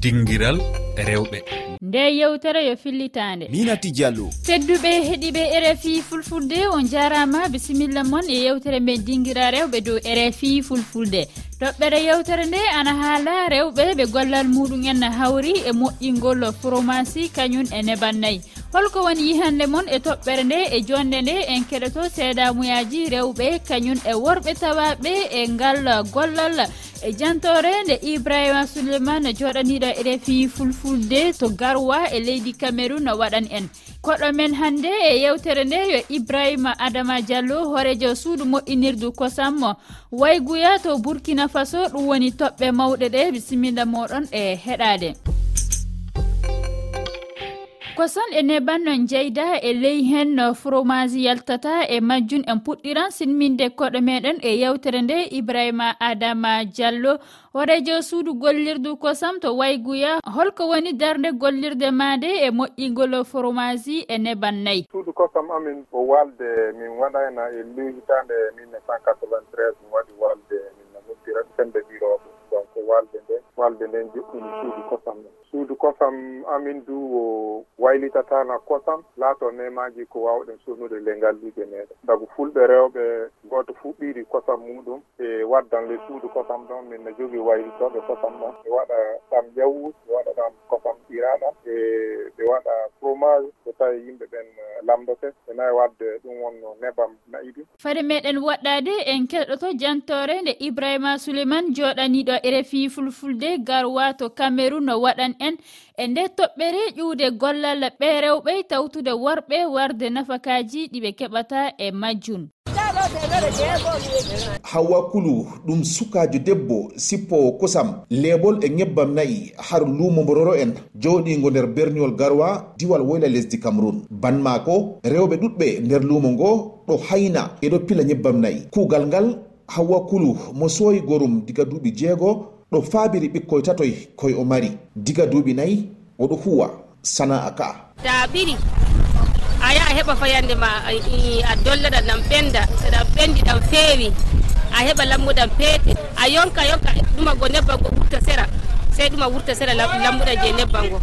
dinguiral rewɓe. Nde yewtere yo fillitande. Minati diallo tedduɓe heeɗiɓe rfi fulfulde on jarama bisimilla moon e yewtere men dinguira rewɓe dow rfi fulfulde. Toɓɓere yewtere nde ana haala rewɓe ɓe gollal muɗum en hawri e moƴƴingol fromaci kañum e neban nayyi. holko woni yihande moon e toɓɓere nde e jonde nde en keɗoto seedamuyaji rewɓe kañum e worɓe tawaɓe e ngal gollal e jantore nde ibrahima souleymane joɗaniɗo e refi fulfulde to garwa e leydi cameron waɗan en. Koɗo men hannde e yewtere nde yo ibrahima adama diallo hoorejo suudu moƴƴinirdu kosam wayguya to burkina faso ɗum woni toɓɓe mawɗe ɗe bisimilla moɗon e heɗade. kosan e nebannon jeyda e ley hen fromage yaltata e majjum en puɗɗiran sinminde koɗo meɗen e yewtere nde ibrahima adama diallo. Warejo suudu gollirdu kosam to wayguya holko woni darde gollirde ma nde e moƴƴigol fromage e neban nayyi suudu kosam amin o walde min waɗa e ley hitande 1993 mi waɗi walde min namuddira sembe ɓiroɓe donc walde nde walde nden joɗɗini suudu kosam suudu kosam amin du o waylitatana kosam laato nemaji ko wawɗen sofnude le luje meɗen saabu fulɓe rewɓe goto fuu ɓiiri kosam muɗum e waddan le suudu kosam ɗon min ne jogui waylitoɓe kosam ɗon. Ɓe waɗa ɗam yawus ɓe waɗa ɗam kosam ɓiraɗam e ɓe waɗa fromage so tawi yimɓe ɓen e, lamdote. Ɓe nayi wadde ɗum wonno nebam nayi ɗum fade meɗen woɗɗade en keɗoto jantore nde ibrahima souleymane joɗaniɗo e rfi fulfulde. nde garwato cameron no waɗan en. E nde toɓɓere ƴuude gollal ɓe rewɓe tawtude worɓe warde nafakaji ɗiɓe keɓata e majjum hawa kulu ɗum sukajo debbo sippowo kosam lebol e nyebbam nayi har lumo mbororo en joɗigo nder berniwol garwa diwal woyla lesdi cameron banmako rewɓe ɗuɗɓe nder lumo ngo ɗo hayna eɗo pila nyebbam nayi. Kuugal ngal hawa kulu mo soyi gorum diga duuɓi jeego ɗo faabiri ɓikkoy tatoy koye o mari. Diga duuɓi nayi oɗo huwa sana'a ka. Ta ɓiri a yaha heɓa fayande ma a dollaɗa ɗam ɓenda so ɓendi ɗam feewi. A heɓa lammuɗam peete a yonka yonka ɗuma go nebban go wurta sera. Sey ɗuma wurta sera lammuɗa je nebban go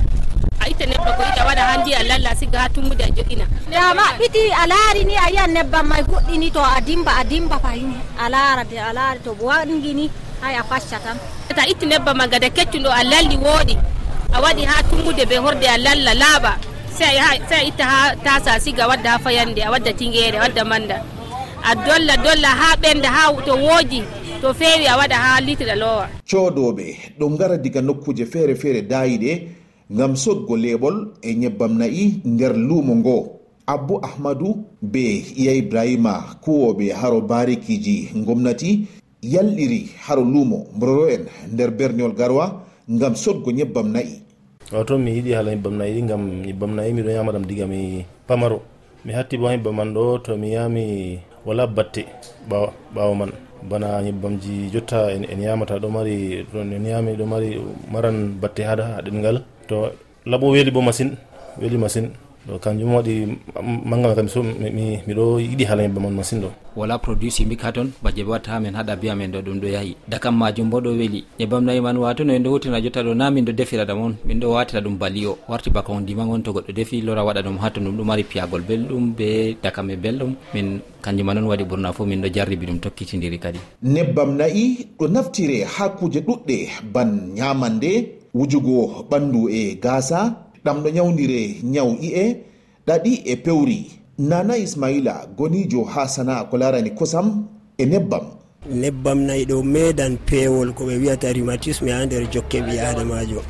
a itta nebbam go ita waɗa ha ndiya lalla siga ha tummude a joƴina ya maɓɓiti a laari ni a yiyan nebbam may goɗɗini to a dimba a dimba fayini a laara de a laari to bo wangi ni hay a facca tan. Ta itti nebbam ma gada keccuɗo a lalli wooɗi a waɗi ha tummude be horde a lalla laaɓa sai a itta ha tasa siga wadda ha fayande a wadda tingere a wadda manda. A dolla dolla ha ɓenda ha to wooji to feewi a waɗa ha litira lowa. Coodoɓe ɗo gara diga nokkuje feere feere dayiɗe ngam sodgo leɓol e nyebbam nayi nder luumo ngo abbo ahmadou be iya ibrahima kuwoɓe haro barikiji gomnati yalɗiri haro luumo mbororo en nder berniol garowa ngam sodgo ñebbam nayi o toon mi yiɗi haala ñebbam nayi ɗi ngam ñebbam nayi miɗo yamaɗam diga mi pamaro. Mi hatti bo ñebbam man ɗo to mi yami wala batte ɓawa man. Bana ñebbamji jotta en yamata ɗo mari en yami ɗo mari maran batte ha ɗemgal to laɓo weeli bo masine weeli masine ɗo kanjum waɗi mangama kam so miɗo yiɗi haala yimɓe mon masine ɗo. Wala produit simique ha toon baje ɓe watta hamin haɗa biya men ɗo ɗum ɗo yaahi dakam majum bo ɗo weeli ñebbam nayi man wato no en ɗo hutina jotta ɗo na min ɗo defira ɗam on min ɗo watira ɗum bali o warti baka on ndima on to goɗɗo defi lora waɗa ɗum ha toon ɗum ɗo mari piyagol belɗum be dakam e belɗum. Min kanjuma noon waɗi ɓurna fo min ɗo jarribi ɗum tokkitidiri kadi. Nebbam nayi ɗo naftire ha kuje ɗuɗɗe ban ñamande wujugo ɓandu e gasa ɗam ɗo nyawdire nyaw i'e ɗaɗi e pewri. Nana ismaila gonijo ha sana'a ko larani kosam e nebbam. Nebbam nayi ɗo medan pewol ko ɓe wiyata rhumatisme ha nder jokke ɓi adamajo.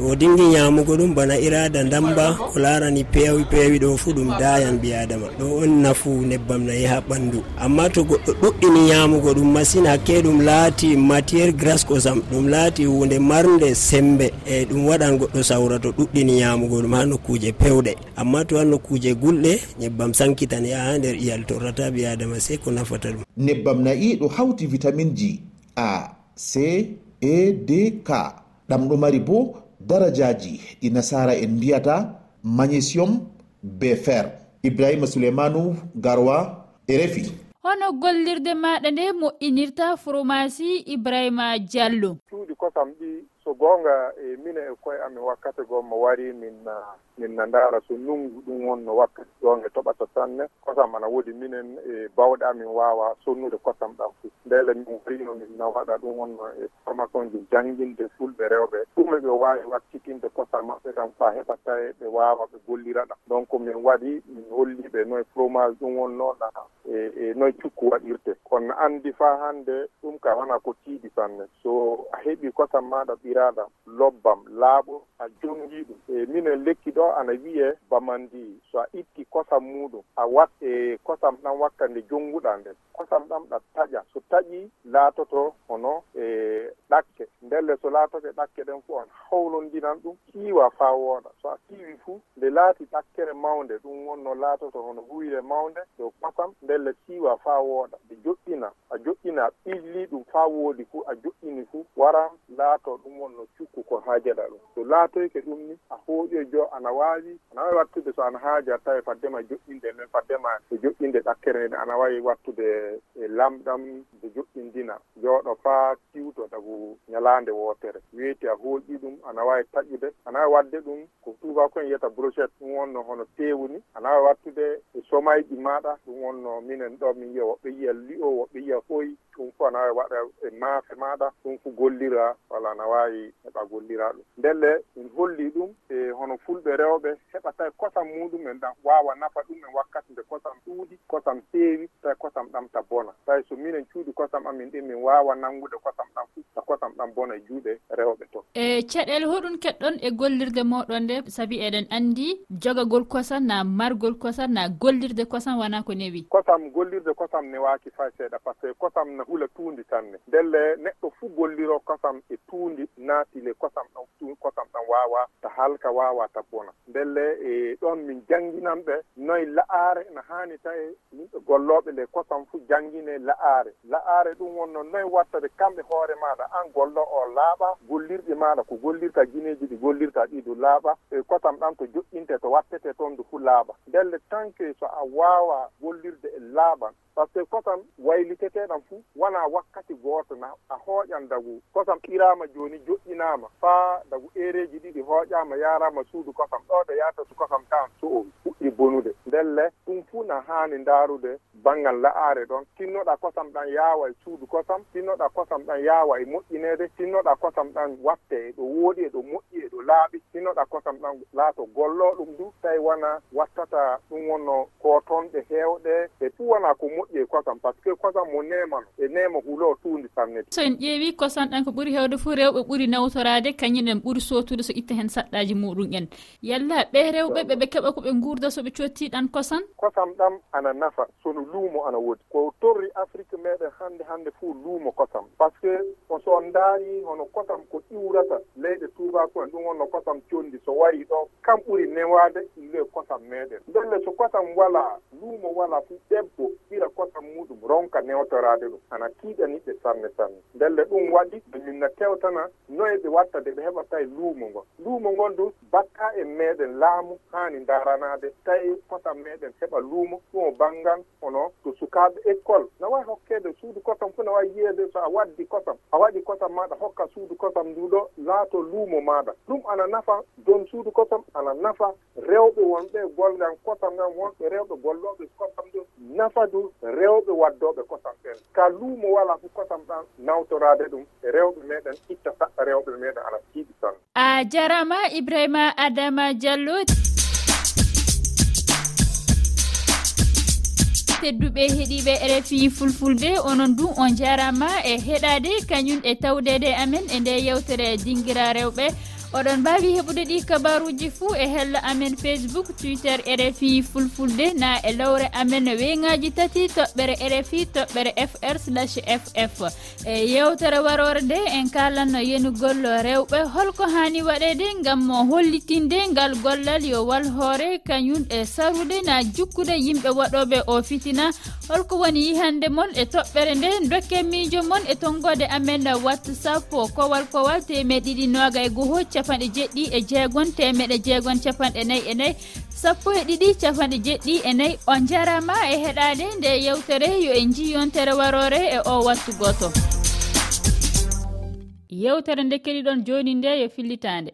to o dingi nyamugo ɗum bana irada damba ko larani peewi peewi ɗo fu ɗum dayan ɓi adama. Ɗo on nafu nebbam nayi ha ɓandu. Amma to goɗɗo ɗuɗɗini nyamugo ɗum masine hakke ɗum laati matiére gras kosam ɗum laati hunde marde sembe e ɗum waɗan goɗɗo sawra to ɗuɗɗini nyamugo ɗum ha nokkuje pewɗe. Amma to ha nokkuje gulɗe nebbam sankitan yaha ha nder iyal torrata ɓi adama sey ko nafata ɗum. Nebbam nayi ɗo hawti vitamine ji a c e d k. Ɗam ɗo mari bo darajaji ɗi nasara en mbiyata magnésium be fer. Ibrahima souleymanu garwa e refi hono gollirde maɗa nde moƴƴinirta fromasi ibrahima diallo. Cuuɗi kosam ɗi so goonga e mina e koye amin wakkati goo mo wari min min na ndaara so nungu ɗum wonno wakkati goonga e toɓata sanne. Kosam ana woodi minen e bawɗe amin waawa sonnude kosam ɗam fof ndele min warino min na waɗa ɗum wonno e formation ji jannginde fulɓe rewɓe. Ɗume ɓe waawi wakkitinde kosam maɓɓe tan faa heɓa tawe ɓe waawa ɓe gollira ɗam donc min waɗi min holliɓe noye fromage ɗum won noon ɗa e, e noye cukku waɗirte. Kono anndi faa hannde ɗum ka wona ko tiiɗi sanne. So a heɓi kosam maaɗa ɓiraaɗa lobbam laaɓo a jonngii ɗum. E minen lekki ɗo ana wiyee bamandi. So a itti kosam muɗum a wat e kosam ɗam watta nde jonnguɗa nden. Kosam ɗam ɗa taƴa. So taƴii laatoto hono e ɗakke. Ndelle so laatoke ɗakke ɗen fof on hawlondinan ɗum kiiwa faa wooɗa so a kiiwi fuu nde laati ɗakkere mawnde ɗum wonno laatoto hono huyre mawnde yo kosam ndelle kiiwa faa wooɗa nde joƴƴina a joƴƴina ɓilli ɗum faa woodi fuu a joƴƴini fuu waran laato ɗum wonno cukku ko haajeɗa ɗum. So laatoyke ɗum ni a hooƴi e jo ana waawi ana wawi wattude so ana haaja tawi faddema joƴƴinde nden faddema e joƴƴinde ɗakkere nde ana wawi wattude e lamɗam nde joƴƴindina. Jooɗo faa tiwto tagu ñalaande wootere weeti a hooƴi ɗum ana wawi taƴude. Ana wawi wadde ɗum ko tubakoen yiyata brochette ɗum wonno hono tewni ana wawi wattude e somayɗi maɗa ɗum wonno minen ɗo min yiya woɓɓe yiya li'o woɓɓe yiya hoyi ɗum fof ana wawi waɗa e maafe maɗa ɗum fof gollira walla ana wawi heɓa gollira ɗum. Ndelle min holli ɗum e hono fulɓe rewɓe heɓata e kosam muɗum en ɗam wawa nafa ɗum en wakkati nde kosam ɗuuɗi kosam seewi tawi kosam ɗam ta bona. Tawi so minen cuuɗi kosam amin ɗin min wawa nanngude kosam ɗam fuu ta kosam ɗam bona e juuɗe rewɓe to. E caɗele hoɗum keɗɗon e gollirde moɗon nde saabi eɗen anndi jogagol kosam na margol kosam na gollirde kosam wona ko newi? Kosam gollirde kosam newaki fay seeɗa par ce que kosam ɓula tuundi tanne. Ndelle neɗɗo fuu golliro kosam e tuundi naatile kosam ɗan kosam ɗan waawa ta halka waawa ta bona. Ndelle e ɗon min jannginan ɓe noye la'aare no haani tawi yimɓe gollooɓe nde kosam fuu janngine la'aare. La'aare ɗum wonno noye watta ɓe kamɓe hoore maaɗa an gollo o laaɓa gollirɗe maaɗa ko gollirta gineeji ɗi gollirta ɗiɗo laaɓa e kosam ɗan to joƴƴinte to wattete toon du fuu laaɓa. Ndelle tanke so a waawa gollirde e laaɓan par ce que kosam wayliteteɗan fuu wona wakkati gooto na a hooƴan dagu kosam ɓiraama jooni joƴƴinaama faa dagu ereeji ɗiɗi hooƴaama yaaraama suudu kosam ɗo ɗo yahata su kosam tan so o fuɗɗi bonude. Ndelle ɗum fuu na haani ndaarude banngal la'aare ɗon. Tinnoɗa kosam ɗan yaawa e suudu kosam tinnoɗa kosam ɗan yaawa e moƴƴineede tinnoɗa kosam ɗan watte e ɗo wooɗi e ɗo moƴƴi e ɗo laaɓi. tinnoɗa kosam ɗan laato gollo ɗum du tawi wona wattata ɗum wonno kotonɗe hewɗe e fuu wona ko moƴƴi e kosam par ce que kosam mo nemano e nema huulo tuundi sannede so en ƴeewi kosam ɗan ko ɓuri hewde fuu rewɓe ɓuri nawtorade kañumen ɓuri sotude so itta hen saɗɗaji muɗum en. Yalla ɓe rewɓe ɓeɓe keɓa koɓe guurda soɓe cotti ɗan kosam? Kosam ɗam ana nafa sono luumo ana woodi ko torri afrique meɗen hannde hannde fuu luumo kosam. Par ce que on so on daari hono kosam ko iwrata leyɗe tubako en ɗum wonno kosam conndi so warii ɗo kam ɓuri newaade le kosam meeɗen. Ndelle so kosam walaa luumo walaa fuu debbo ɓira kosam muɗum ronka newtoraade ɗum. Ana tiiɗaniɓe sanne sanne. Ndelle ɗum waɗi minna tewtana noye ɓe watta de ɓe heɓa tawi e luumo ngon luumo ngon du batta e meeɗen laamu haani daranaade tawi kosam meeɗen heɓa luumo ɗum o banngal hono to sukaaɓe école. No wawi hokkeede suudu kosam fof no wawi yiyeede so a waddi kosam a waɗi kosam maɗa hokka suudu kosam nduɗo laato luumo maɗa ɗum ana nafa nafa don suudu kosam ana nafa. Rewɓe wonɓe golɗan kosam ɗan wonɓe rewɓe golloɓe kosam ɗum nafa du rewɓe waddoɓe kosam ɗen ka luumo wala fof kosam ɗan nawtorade ɗum e rewɓe meɗen itta saɗɗa rewɓe meɗen ana tiiɗi tan a jarama ibrahima adama diallo. Tedduɓe heeɗiɓe rfi fulfulde onon du on jarama e heɗade kañum e tawdede amen e nde yewtere dinguira rewɓe oɗon mbawi heɓude ɗi kabaruji fuu e hello amen facebook twitter rfi fulfulde na e lowre amen e weyngaji tati toɓɓere rfi toɓɓere fr slash ff e yewtere warore nde en kalanno yenugol rewɓe holko hani waɗede gam hollitinde ngal gollal yo wal hoore kañum e sarude na jukkude yimɓe waɗoɓe o fitina. Holko woni yihande mon e toɓɓere nde dokke miijo mon e tonggode amen whatsapp kowal kowal temeɗiɗi noga e goho capanɗe jeɗɗi e jeegon temeɗe jeegon capanɗe nayyi e nayyi. Sappo e ɗiɗi capanɗe jeɗɗi e nayyi. On jarama e heɗade nde yewtere yo en jiyontere warore e o wattu goto yewtere nde keɗiɗon joni nde yo fillitande.